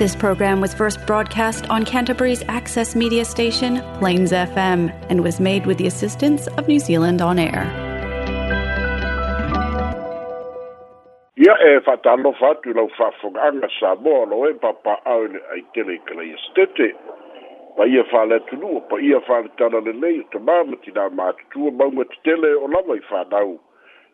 This program was first broadcast on Canterbury's access media station, Plains FM, and was made with the assistance of New Zealand On Air. Ia e whatanofa atu lau whawhunganga Samoa lo e papa'au le aitele i kalei estete. Pa ia whale tunua, pa ia whale tana le nei, ta māmati nā mātutua maunga te tele o lama i whanau.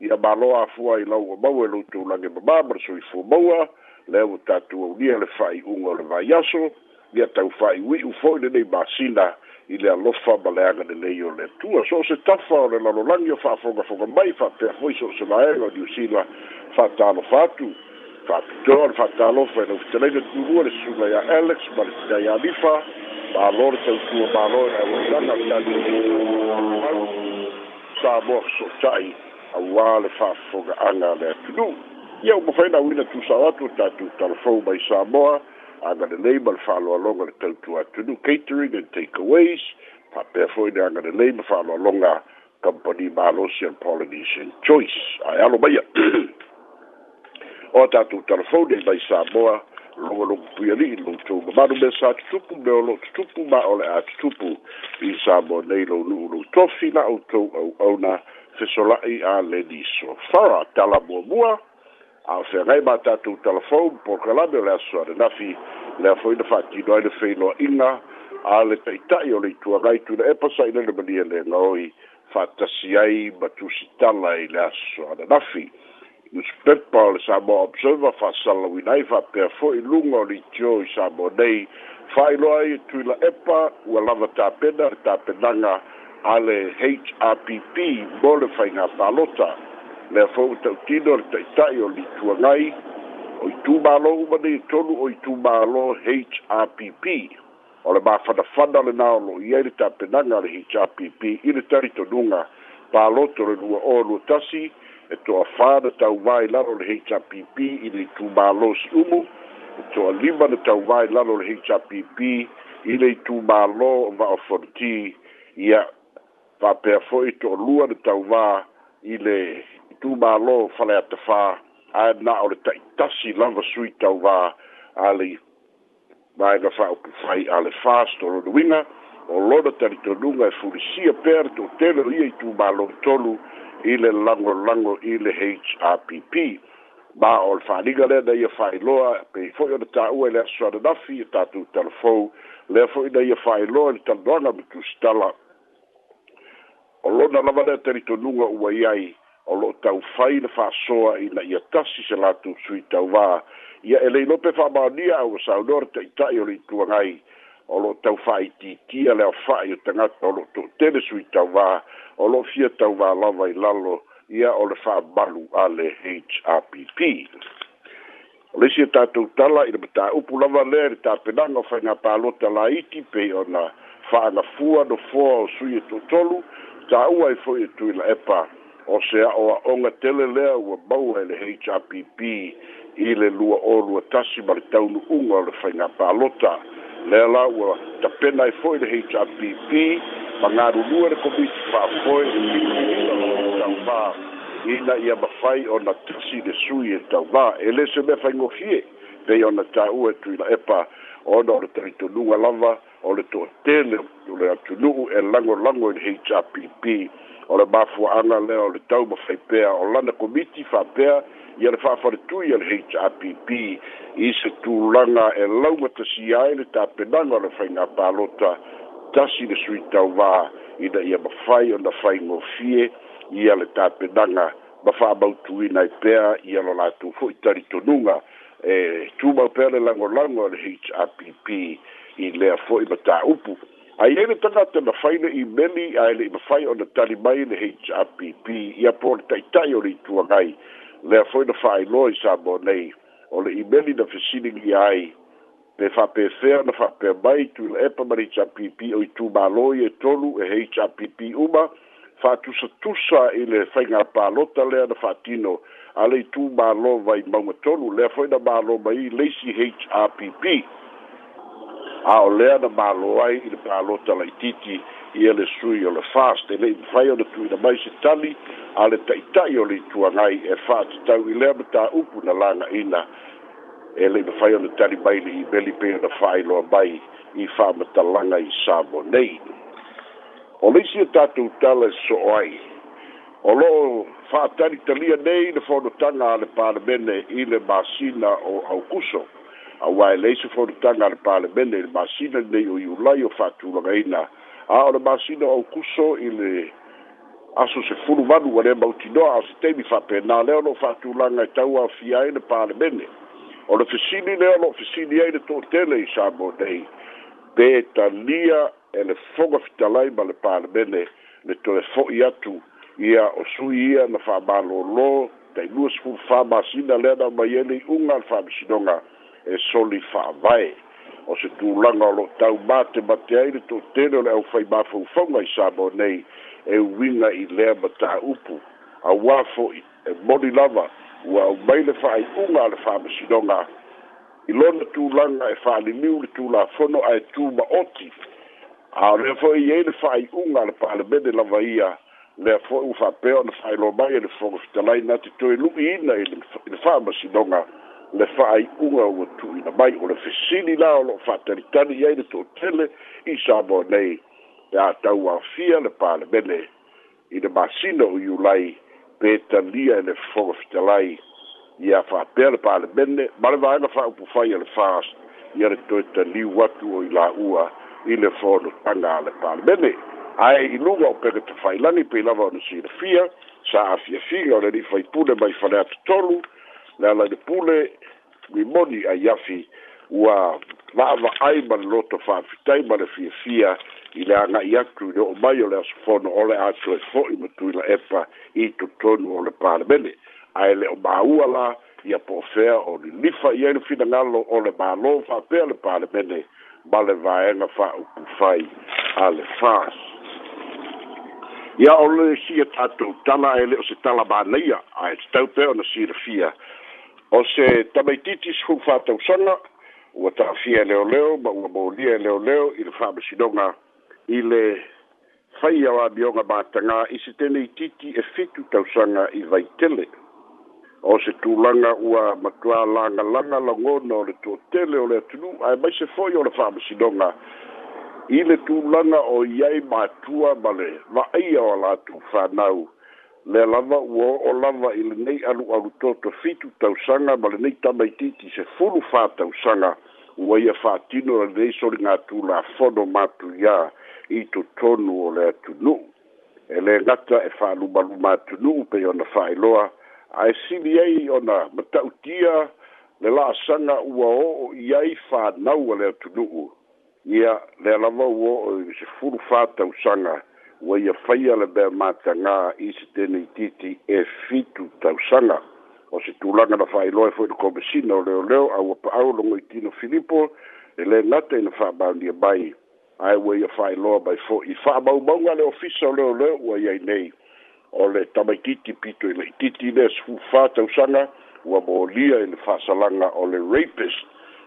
Ia māloa afua i lau o mau e lau tūlange mamama, so i fua maua, lea Tatu tatou aulia le fa'ai'uga o le vaiaso ia taufa'aiui'u fo'i lenei masina i le alofa ma le aga lelei o le tua so se tafa o le lalolagi o fa'afogafoga mai fa'apea fo'i so se laega o niusila fa'atalofa atu fa'apitoa o le fa'atalofa i tulua le alex ma le tinā iā alifa mālo le tautua mālo e auailaga taliau sa moa auā le fa'afoga'aga le atunuu ia uma failauina tusao atu o tatou talafou mai samoa agalelei ma le fa'aloaloga le tautu atunu catering and takeaways faapea fo'i le agalelei ma fa'aloaloga company malosi polynesian choice ae alo maia o tatou talafou nei mai samoa logologo pui ali'i loutou mamalu mea sa tutupu me o lo'o tutupu ma o a tutupu i samoa nei lou nu'u lou tofi na outou au'auna fesola'i a leni sofara tala muamua ao se gai mata tu telefon por que lá me le aso de nafi le foi de fati do ele fei no ina ale tai tai ole tu gai tu e pa sai le bani le noi fatta si ai batu si tala i le aso de nafi no spet paul sa mo observa fa sala wi nai fa per fo i lungo li jo i sa mo nei fai lo ai tu la epa u la vata peda ta pedanga ale hrpp bolfainga palota le fo ta tino le ta ta yo li tu ngai o tu ba lo ba ni tolu o tu ba lo hrpp o le ba fa da fa da le na lo ye le ta pe na na le hrpp i le ta ri to dunga pa lo to le lu o lu tasi e to a fa da ta u vai la lo le hrpp i le tu ba lo si umu e to a li ba da ta u vai la lo le hrpp i le tu ba lo va o fo ti ia fa pe fo i to lu a da ta u va i le tumālō fale atafā ae na o le taʻitasi lava sui tauvā ali vaega fa'aupufai a le fastololuiga o lona talitonuga e fulisia pea le to'utele o ia i tumālō tolu i le lagolago i hrpp ma o le fa'aliga lea na ia fa'ailoa pei fo'i ona tā'ua i le aso ananafi e tatou talafou lea fo'i na ia fa'ailoa i le talanoaga ma tusitala o lona lava lea talitonuga ua i ai o lo tau fai na faa soa i na ia tasi se latu sui tau wā. Ia e lei lope faa maonia au sa unor te itai o li tua ngai o lo tau faa i titia leo faa i o tangata o lo tō tene sui tau wā o lo fia tau wā lava i lalo ia o le faa malu ale HRPP. O le sia e tātou tala i le mta upu lava lea i tāpenanga o fai ngā pālota la iti pe o na faa na fua no fua o sui e tō tolu ta ua e fo e tu la epa o se a o a onga tele lea ua maua ele HRPP i le lua o lua tasi ma le taunu unga o le whainga pālota. Lea la ua tapena e foi le HRPP ma ngāru lua le komiti wha foi i mi mi i e la lua ma i na ia mawhai o na tasi le sui e tau ma e le se mea whaingo hie pei o na tā ua e tu i la epa o na o le taritonunga lava o le toa tēne o le atunuu e lango lango i le HRPP. HRPP or o le mafuaaga lea o le tau mafai pea o lana komiti faapea ia le faafaletui a le happ i se tulaga e laugatasia ai le tapenaga o le faiga palota tasi le sui tauvā ina ia mafai ona faigofie ia le tapenaga ma na ai pea ia lo latou foʻi talitonuga e tumau pea le lagolago a le happ i lea foʻi ma upu ai ele tanga te mafai na imeli a ele mafai o na tali mai na HRPP e a porta tai tai o ni tuangai lea foi na whai loi sa mō nei o le imeli na fesini ngi ai pe fa pe fe na fa pe bai tu le epa mari cha pp o tu ba e tolu e he uma fa tu sa tu sa ile fa nga pa lota da fatino ali tino ale tu ba lo vai ma ma tolu le fo na ba lo mai si he a o lea na malo ai i le palo tala i titi i ele sui o le fast ele i fai o le tui na mai se tali a le taitai o le tua ngai e fa te tau i lea mta upu na langa ina ele i fai o le tali mai li i beli pe o na fai loa mai i fa mta langa i sabo nei o le si o tatu tala so ai o lo fa tali talia nei le fono tanga le parmene i le masina o au kuso auae lei a le palemene i le masina lenei o iulai o fa'atulagaina a o le masina o kuso i le aso sefulu valu a le mautinoa a se taimi fa'apena lea o lo'o fa'atulaga e tau afia ai le palemene o le fesili lea o lo'o fesili ai le to'atele i sa mo nei pe talia e le foga fitalai ma le palemene le toe fo'i atu ia o sui ia na faamālōlō tailua sefulu fā masina lea na mai ai e le iʻuga a le fa'amasinoga e soli fa'avae o se tulaga o lo'o de mate ai le to'atele o le ʻaufai mafaufauga i sa upu nei e uiga i lea ma ta'aupu auā fo'i e moli lava ua aumai le fa'ai'uga a le fa'amasinoga i lona tulaga e fa'aliliu le tulafono ae tumaoti de lea fo'i iai le fa'ai'uga a le pa'alemene lava ia lea fo'i ua fa'apea ona fa'ailoa mai e le fogafitalaina te toe lu'iina i le fa'amasinoga le fa'aiʻuga ua tuuina mai o le fesili la o loo fa'atalitali ai le toʻatele i sa moa nei pe atau afia le palemene i le masina o iulai pe talia e le fofoga fitalai ia fa'apea le palemene ma le vaega fa'aupu fai a le fast ia le toe taliu atu o i la'ua i le fonotaga a le palemene ae i luga o pega tafailagi pei lava ona silafia sa afiafiga o le lii faipule mai fale atotolu na la de pule mi moni a yafi ua vaava ai ma le loto faafitai ma le fiafia i le agaʻi atu i le oo mai o le asofono e o le atoe fo'i ma tuila epa i totonu o le palemene ae le o māua la ia po fea o lilifa i ai le finagalo o le mālō faapea le palemene ma le vaega faaupu fai a le fas ia o le sia tatou tala ae le o se tala manaia ae tatau pea ona silafia o se tamaititi se fuu fatausaga ua taafia e leoleo ma ua molia e leoleo i le faamasinoga i le faia o amioga matagā i se teneitiiti e fitu tausaga i vaitele o se tulaga ua matuā lagalaga lagona o le toatele o le atunuu ae mai se foʻi o le faamasinoga i le tulaga o i ai matua ma le vaaia o latou fanau le lava ua o'o lava i lenei alu alu toto fitu tausaga ma lenei tamaitiiti se fulu fatausaga ua ia fa'atino lenei soligatu lafono matuiā i totonu o le atunu'u e lē gata e fa'alumaluma atunu'u pei ona fa'ailoa ae sili ai ona mata'utia le la'asaga ua o'o i ai fānau o le atunu'u ia le lava ua o'o i se fulu fatausaga ua ia faia le mea matagā isi tenei titi e fitu tausaga o se tulaga na faailoa e foi le komesina o leoleo aua pa'au logoitino filipo e lē gata ina fa'amaunia mai ae ua ia faailoa mai fo'i fa'amaumauga le ofisa o leoleo ua iai nei o le tamaitiiti pito i le ititi lea sufufā tausaga ua molia i le fa'asalaga o le rapis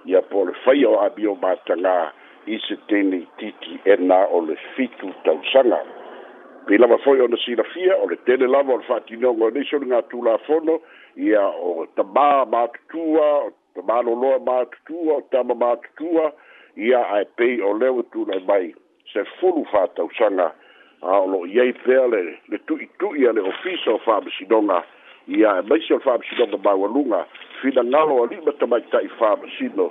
ia po le faia o abi o matagā i se tenei titi e nā o le fitu tausanga. Pei lava foi ona sina fia, o le tene lava o le fati nongo e nisho ngā tūla fono, i a o tamā mātutua, o tamā loloa mātutua, o tamā mātutua, i a ai pei o lewa tūla mai, se fulu fā tausanga, a o lo iei pēa le, le tui tui a le ofisa o fāmasinonga, i a e maise o fāmasinonga mawalunga, fina ngalo a lima tamaitai fāmasinonga,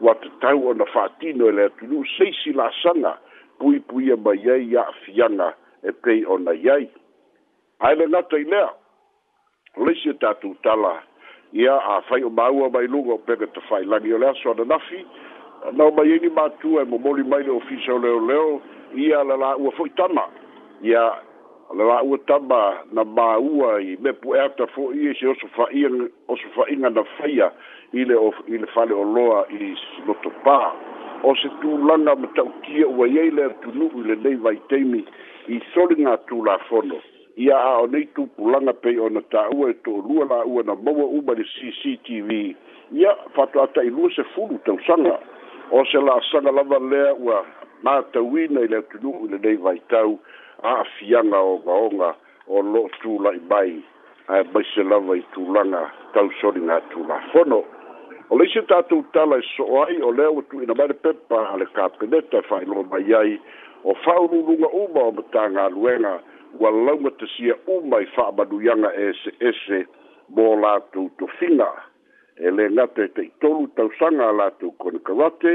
ua tatau ona fa'atino e le sana seisi la'asaga puipuia e mai ya fiana e pei ona i ai ae le gata i lea laisi e tatou tala ia afai o maua mai luga o pega tafailagi o le aso ananafi nao mai ai ni matua e momoli mai le ofisa o leoleo ia la la'ua fo'i tama ia le va u tamba na ba u ai me pu e ta fo i e se osu fa i osu fa inga na faia i le of i le fale o loa i lo to pa o se tu langa me ta ki u ai le tu nu le nei vai teimi i soli nga tu la fono ia a o nei tu pu langa pe o e na ta u e to lua la u na mo u ba le cctv ia fa to ata i lu se fu lu te usanga o se la sanga lava lea ua Mata wina ila tunu ila dei vai tau a fianga o gaoga o lo lo'o tula'i mai a maise lava i tulaga tausoliga tulafono o le isi tatou tala e so'o ai o leo tu tu'uina mai le pepa a le kapeneta e fa'ailoa mai ai o fa'aululuga uma o matagaluega ua lauga tasia uma i fa'amanuiaga eseese mo latou tofiga tu lē gata e le taʻitolu tausaga a latou konikarate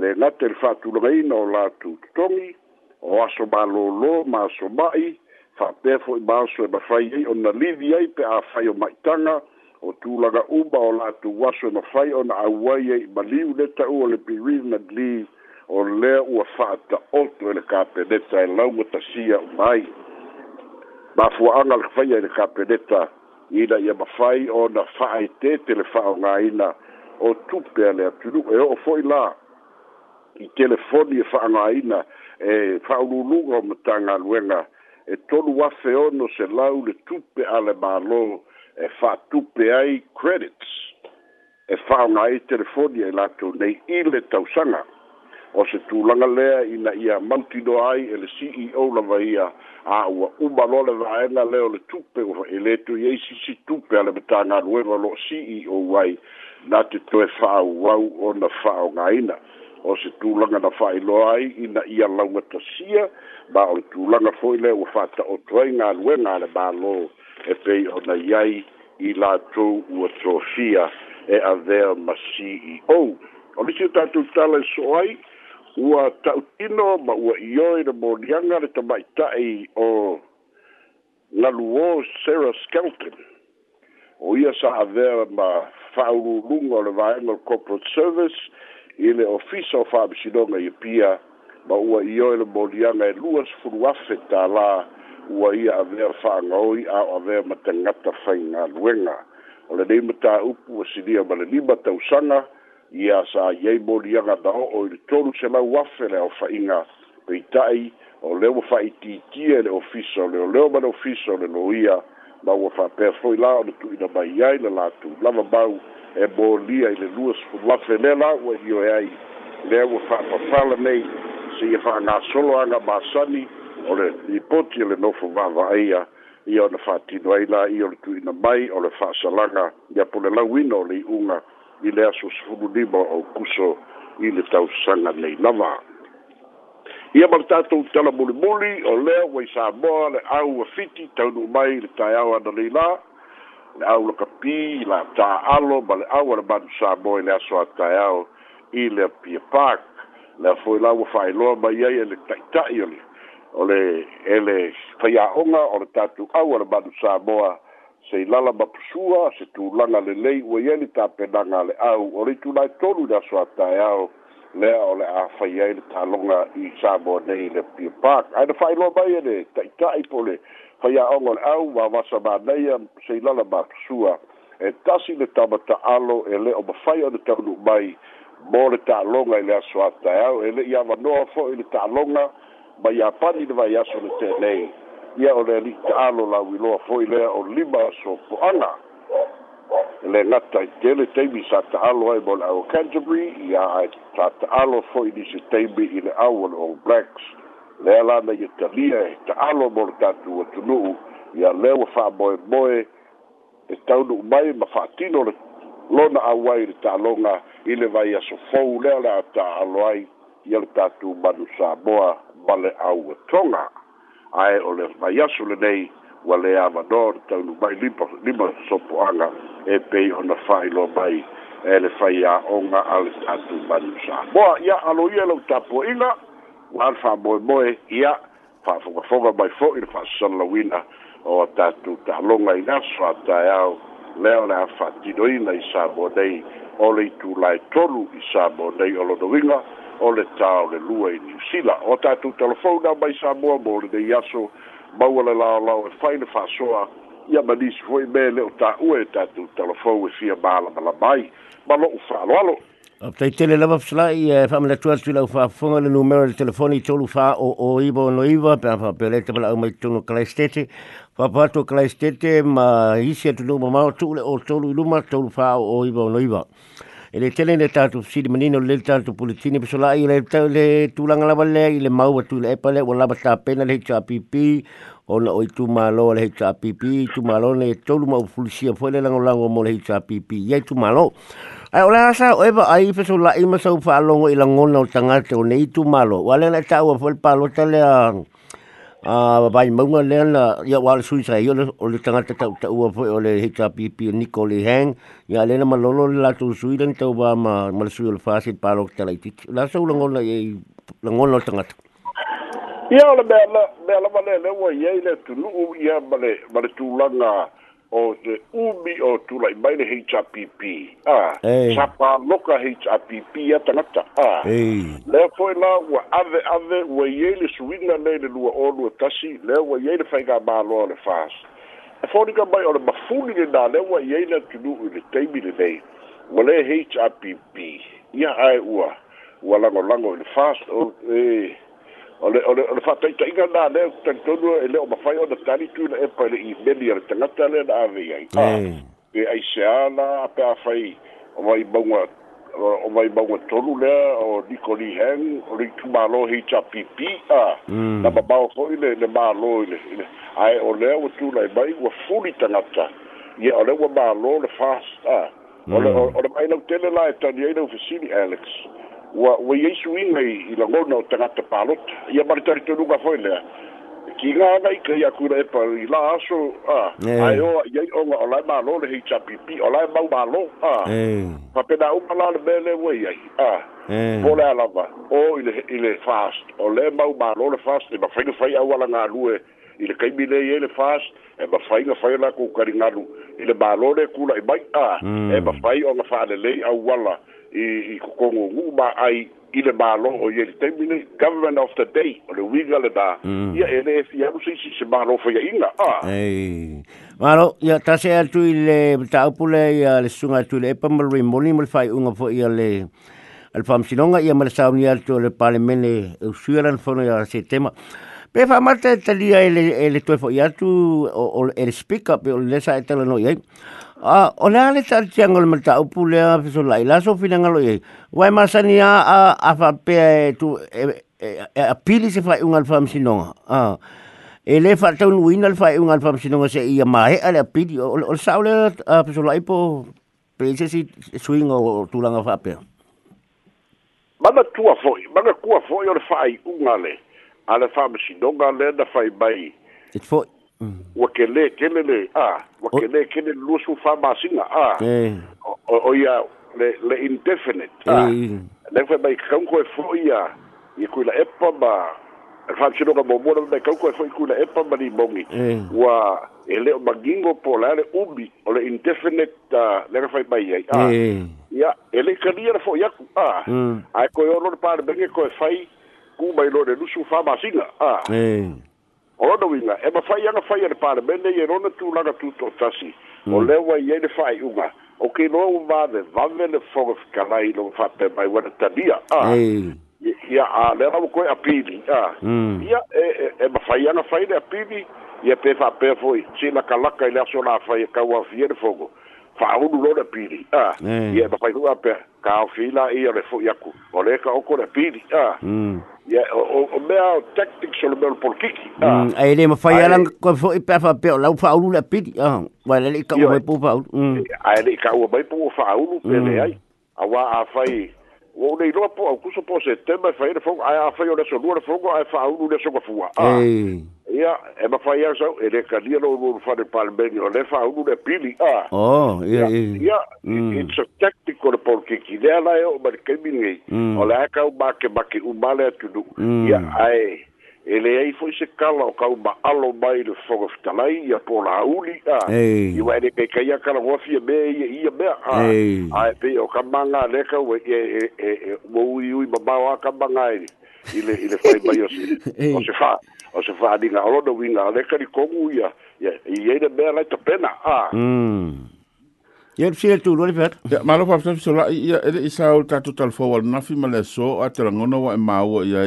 lē gata i le fa'atulagaina o tu totogi E o aso malōlō ma aso ma'i fa'apea fo'i ma aso e mafai ai ona livi ai pe afai o ma'itaga o tulaga uma o latou aso e mafai ona au ai ai maliu le ta'u o le pirinad li o lea ua fa'ata'oto i e le kapeneta e lauma tasia uma ai mafua'aga le kafaia i le kapeneta ina ia mafai ona fa'aetē te le fa'aogāina o tupe a le atunu'u e o'o fo'i la i telefoni e aina e fa'aululuga o matagaluega e tolu afe ono se lau le tupe a le mālō e fa'atupe ai credits e fa'aoga ai telefoni ai lato nei i le tausaga o se tulaga lea ina ia mautinoa ai e le ceo la ia a ua uma loa le vaega lea le tupe ua fa'i e lē tu i e ai sisi tupe a le matagaluega loo ceo ai na te toe fa'aauau ona fa'aogāina o se tulaga na faailoa ai ina ia lauga tasia ma o tulaga fo'i le ua faataoto ai galuega a le mālō e pei ona iai i latou ua tofia e avea ma ceo o lisi o tatou tala e so ai ua ta'utino ma ua ioe le moliaga le tamaita'i o galuō sarah skelton o ia sa avea ma fa'aululuga o le vaega o corporate service ile ofisa o e faamisinoga ia pia ma ua i oe le molianga e lua sefulu afe tālā ua ia avea fa'agaoi a o avea ma tagata faigaluega o lenei mataupu ua silia ma le lima tausaga ia sa iai molianga daho'o i le tolu selau afe le aofa'iga peita'i o lea ua fa'aitiitia i le ofisa o leoleo ma le ofisa o le loia ma ua fa'apea fo'i la o le tu'uina mai iai le latu lava mau e bolia i le lua sefuluafe lea la ua hioe ai lea ua fa'apafala nei seia fa'agasoloaga masani o le lipoti e le nofo va'avaʻaia ia ona fa'atino ai la ia o le tu'uina mai o le fa'asalaga ia po le lauina o le i'uga i le aso sefululima o kuso i le tausaga nei lava ia ma le tatou tala mulimuli o lea ua i sa moa le au afiti taunuu mai i le taeao ana leila le au loka pī la tā'alo ma le au ale manu sa moe le aso ataeao i le apia pak le afoi la ua fa'ailoa mai ai e le ta'ita'i o le o le e le faia'oga o le tatou au ale manu sa moa sei lala ma pusua se tulaga lelei ua iai le tapenaga a le au o le itula e tolu i le aso ataeao lea o le a fai ai le tāloga i sa moa nei le apia pak ae le fa'ailoa mai e le ta'ita'i po le haia le au ma wasama neia seilala mapasua e tasi le tamataalo e lē o mafai ona taunuu mai mo le ta'aloga i le aso ataeau e le'i avanoa fo'i le ta'aloga ma iā pani le vai aso le tenei ia o le ali'i ta'alo lauiloa fo'i lea o lima aso po'aga e le gata i tele taimi sa ta'alo ai le au canterbury iā i le au blacks E le ala na ye talia e ta alo mor tatu o tunu ya le wa fa boy boy e ta u mai ma fa tino le lo na awai le ta longa ile vai a so fou le ala ta alo ai ya le tatu ma du sa boa ma le au e tonga ai o le vai a so le nei wa le a ma do ta u mai lima, lima so po anga e pe i hona fai lo mai e le fai a onga ale tatu ma du sa boa ya alo ye lo tapo ina wan fa boy boy ya fa fo fo by fo il fa son la wina o ta tu ta longa ina fa ta ya leo na fa ti do ina sa bo dei o le tu la tolu i sa bo dei o lo do winga o le ta o le lua i ni sila o ta tu ta fo da by sa bo bo de ya so ba wala la la o e fa il fa so ya ba dis fo i be le o ta u e ta tu ta fo u sia ba la ba la bai ba lo fa lo O tei tele lava fsala i e eh, whamana tua tui lau wha whunga le numero le telefoni i tolu wha o o iwa o no iwa pia wha pia le tabala au mai tono kalai stete wha pato kalai stete ma hisi atu nuk ma o tuule o tolu luma tolu wha o o iwa o no iwa e le tele ne tatu fsiri manino le tatu politini fsala i le tulanga lava le i le maua tui le epa le o lava ta pena le hitu apipi o na o i tu malo le hitu apipi tu malo ne tolu ma ufulisia fwele lango lango mo le hitu apipi iai tu malo Ai ola sa o eba ai pe so la ima so fa longo i langona o tangata o nei tu malo. Wale na ta o fol palo ta le ah, ah, a bai maunga le na ia wal sui sa yo o le tangata ta ta o fo o le hita pipi Nicole Hang ia le na malolo la tu sui den tau ba ma mal sui o fa sit palo ta la ti. La so langona e langona o tangata. Ia ole me ala me ala vale le o ia ile tunu ia vale vale tu langa o te umi o tulai mai le HRPP. Ah, hey. sapa loka HRPP a tangata. Ah, hey. lea foi la ua ave ave ua iei le suina nei le lua onu e tasi, lea ua iei le whainga māloa le whaas. E fōringa mai o le mafuni le nā, lea ua iei le tunu i le teimi le nei. Ua le HRPP, ia ai ua, ua lango lango le whaas o, eh, ole ole ole fa tai tai ganda ne tan tonu ele o mafai o tani tu e pa le i meli ar tanga tale na ave ai ah, e ai se ala pe a le o nikoli hen o le tu malo hi mm. na ba ba ai ole o tu le mai o fuli tanga ta ye ole o malo le fast a mm. ole ole mai alex wa wa yesu inga i la gona o tangata palot ia maritari tonu ka foi lea ki nga nga i kai akura e pa i la aso a ai o yei onga o lai malo le hei chapipi o lai mau malo a pa pena upala le mele wa yei a po le alava o i le fast o le mau malo le fast e ma fai fai au ala ngā lue i le kai mine i e le fast e ma fai nga fai la kukari ngalu i le malo le kula i mai a mm. e ma fai o nga fai le lei au wala i i kokongo ngu ba ai i le malo o ye termine government of the day o le wiga le da mm. ia ele e fia no sisi se malo fo ya inga a ei malo ya ta se al tu le ta o pule ya le sunga tu le pa mal rimoni mal fai unga fo ia le al fam sinonga ia mal sa unia tu le parlamento o suelan fo no ya se tema Pe fa mata te lia ele ele toe ya yatu o ele speak up e o lesa sa te no ye. A o le ale tar tiangol mata o le a fiso lai la so fina ngalo ye. Wai masani a a fa pe e tu e, a pili se fa un alfa msinonga. A ele fa te un win alfa un alfa msinonga se ia mai ale pili o sa le a fiso lai po pe se si swing o tulanga fa pe. tu a foi, ku a foi o fai unga a le faamasinoga lea na fai mai e foʻi ua kelē kele le a ua kelē kele lusu faamasiga a e. o ia le le indefinite a e. le fai mai kakau koe foʻi ia i kuila epa ma e faatinoga momua le mai kau koe foʻi kuila epa ma limogi ua e, e lē o magigo po le a le umi o le indefinite le ga fai mai ai a ia e lē kalia le foʻi aku a mm. ae koe ono le palemege koe fai kuma i lone lusu faamasiga a o lona uiga e mafaiaga faia le palemene i e lona tulaga tuto'atasi o lea ua i ai le fa'ai'uga o kiloa ua vavevave le foga fekalai loga fa'apemai ua le talia a ia a le rau koe apili a ia e e mafaiaga fai fai le apili ia pe fa'apea foi silakalaka i le aso la fai e kauafia le fogo fa unu lo de pili a ye ba fai pe ka o i ole fo yaku ole ka o ko de ye o o me o tactic sur mm, le bel pour kiki a ele ma fai ala ko fo i pe fa pe la fa la pili a wa le ka o mai pou fa a ele ka o mai pou fa pe le ai a a fai o nei loa po au kuso po se tema fai na fongo, ai a fai o naso lua na fongo, ai fai unu naso ka fua. Ia, e ma fai a sau, e ne ka nia lo unu fai na palmeni, o ne fai unu na pili, a. Oh, ia, e. ia. Ia, mm. it's a technical na polki, ki nea lai o mani kemi ngei, mm. o lai a kau ma ke ma ke umale atunu, mm. ia, ai, ia, e le ai foi se kala o kau ma alo mai le fogo fitalai ia po la uli a i wa ere kai kai a kala wafi e mea ia ia mea a a e pe o ka manga leka ua e e e e ua ui ui babao a ka manga e i le i le fai mai o se o se fa o se fa adina o lona winga a leka ni kongu ia i e ne mea lai ta pena a Ya mm. sie tu lo ver. Ya malo pa fsa e so la ya ele isa o ta total forward na fi male so atrangono wa e mawo ya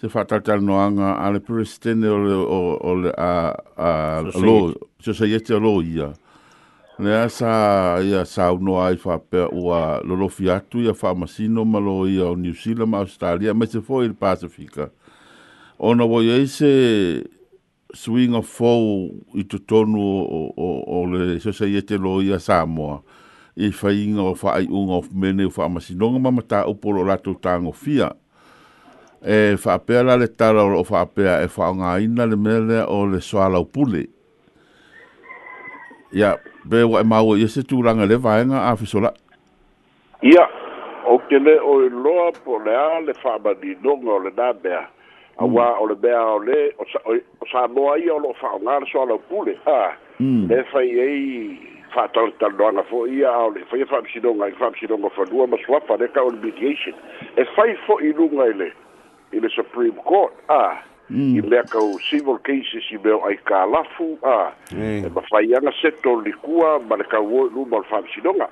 se whātātara noanga a le pristene o o, o a a lo so se yete lo ia ne a sa ia sa uno ai fa pe o a lo lo fiatu ia fa masino ma lo ia o New sila ma Australia ma se foi le Pacifica o no voi ese swing of fall i tu tonu o, o, o le so se yete lo ia Samoa e fa inga o fa ai unga of mene o fa masino ma mata o polo rato tango fiatu e whaapea le tala o whaapea e whaonga ina le mele o le soalau pule. Ia, be wa e maua i se tūranga le vaenga a fisola. Ia, o ke le o i e loa po le a le whaamani nonga o le nā mea. A wā mm. o le mea o le, o sa noa ia o lo whaonga le soalau pule. Ha, mm. le whai ei whātalotaloanga fo ia o le whai whaamsidonga e i whaamsidonga e whanua ma swapa le ka o le mediation. E whai fo i lunga i le. in the Supreme Court. Ah. Mm. I lea kau civil cases i meo ai kā lafu. Ah. Mm. E ma whai anga seto li kua, ma le kau oi lu ma le whaam sinonga.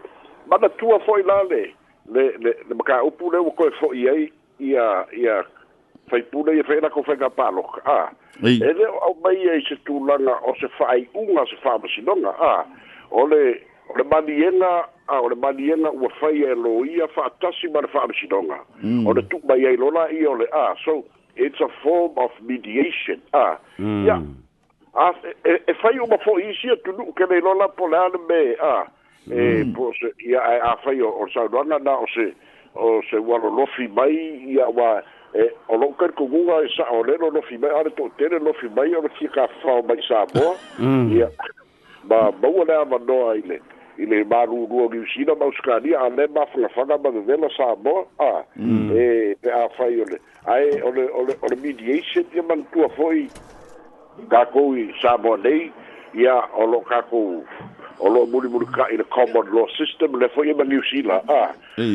Ma na tua fo'i la le, le, le, le maka upu le wako e fo'i ai i a, i a whai pune i a whaena kau whainga pālok. Ah. Mm. E leo au mai ai se tūlanga o se whai unga se whaam sinonga. Ah. O le, o le malienga a o le malienga ua fai e lo ia fa atasi ma le fa amasinonga mm. o le tukma iai lona i o le a so it's a form of mediation a mm. ya a e fai e uma fo isi a tunu ke le lona po le ane me a e mm. po se ia a fai o le saudana na o se o se walo lofi mai ia wa e o lo ker ko gunga e sa o le lofi mai are to tere lofi mai o le fika fa mai sa bo ia ma maua lea manoa i le i le marūrua niusina ma ausikalia a le mafagafaga ma vevela sa moa a e pe a fai ole ae ole ole ole mediation ia manatua fo'i kakou i sa moa nei ia o lo kakou o lo mulimuli ka i le common law system le fo'i ma niusila a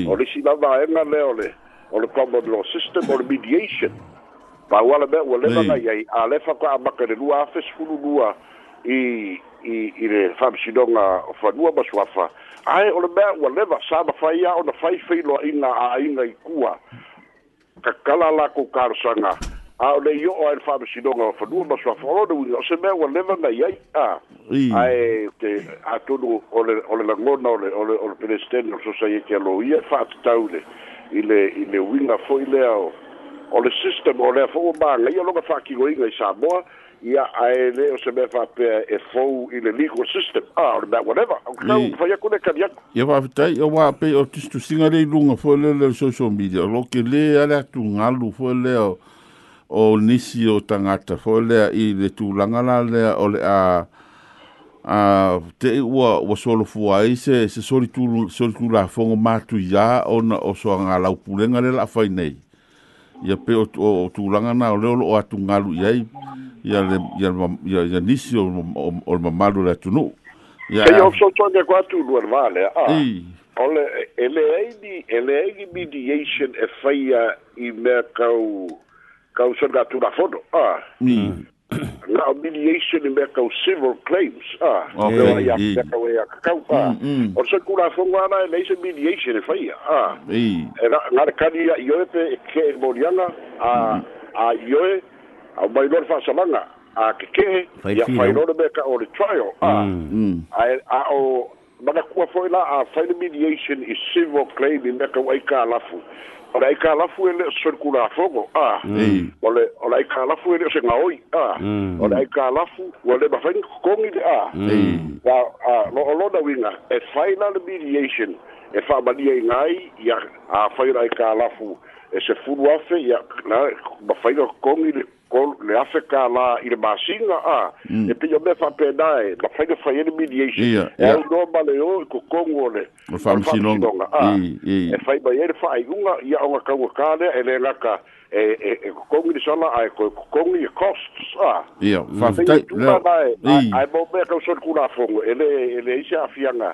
o le isi lavaega le ole o le common law system o le mediation pauala mea ua le vanai ai a le fakoa'amaka i le lua afesfululua i i i le famsidonga o fanua maswafa ai o le mea ua leva sa mafaia ona faifailoaʻiga aaiga i kua kakala lakou karosaga a o le ioo ai le faamasinoga o fanua masoafa o lona uiga o se mea ua leva nai ai a ae te atunu o le o le lagona o le peresiteni o le sosaiete alo ia e faatatau le i le i le uiga foʻi lea o o le system o le afa'ua ia loga fa'akigoiga i samoa ia ae lē o se mea fa'apea e fou i le legal system a o le mea whatever aukau fai aku le kani aku ia fa'afetai o ua pei o tusitusiga le iluga foi lea le social media o loke lē a le atugalu foi lea o nisi o tagata foi lea i le tulaga la lea o le a a te ua ua solofua ai se se solitulu solitulafogo matuiā ona o soaga laupulega le la'afai nei ia pe o, o, o tūlanga na o leo lo atu ngalu iai ia le nisi o, o, o le mamalu le atunu ia o so tonga ko atu lua vale a i ole ele ai ele ai mediation e faia i mea kau kau so tu a la mediation in mea of civil claims a ua mm. ia kakau ah. mm, mm. e akakau a o le sakulafoga ala e lei mediation e faia a e gale kani a ioe pe e kee moliaga a a ioe aumai lo le faasalaga a keke ia failole mea ka o trial ah, ae a o manakua fo'i la a faile mediation is civil claim i mea kau ai kalafu Olai kala fue el circular fogo. Ah. Mm. Ole i kala fue el se Ah. Mm. i kala fu ole ba fen kong ile ah. Mm. Wa ah lo lo da winga. a e final mediation. E fa ba dia ngai ya a fa i kala fu. E se fu wa fe ya na ba fen kong Con le ase ka la i masinga a mm. e pe yo me fa pena e la fa fa ele mediation e o no bale o ko kongo le o fa msinonga a e fa ba ele fa i unga ia o ka ka kale ele la ka e e kongo ni sala ai ko kongo i costs a ia fa fa ai ai mo me ka so kula fongo ele ele isa afianga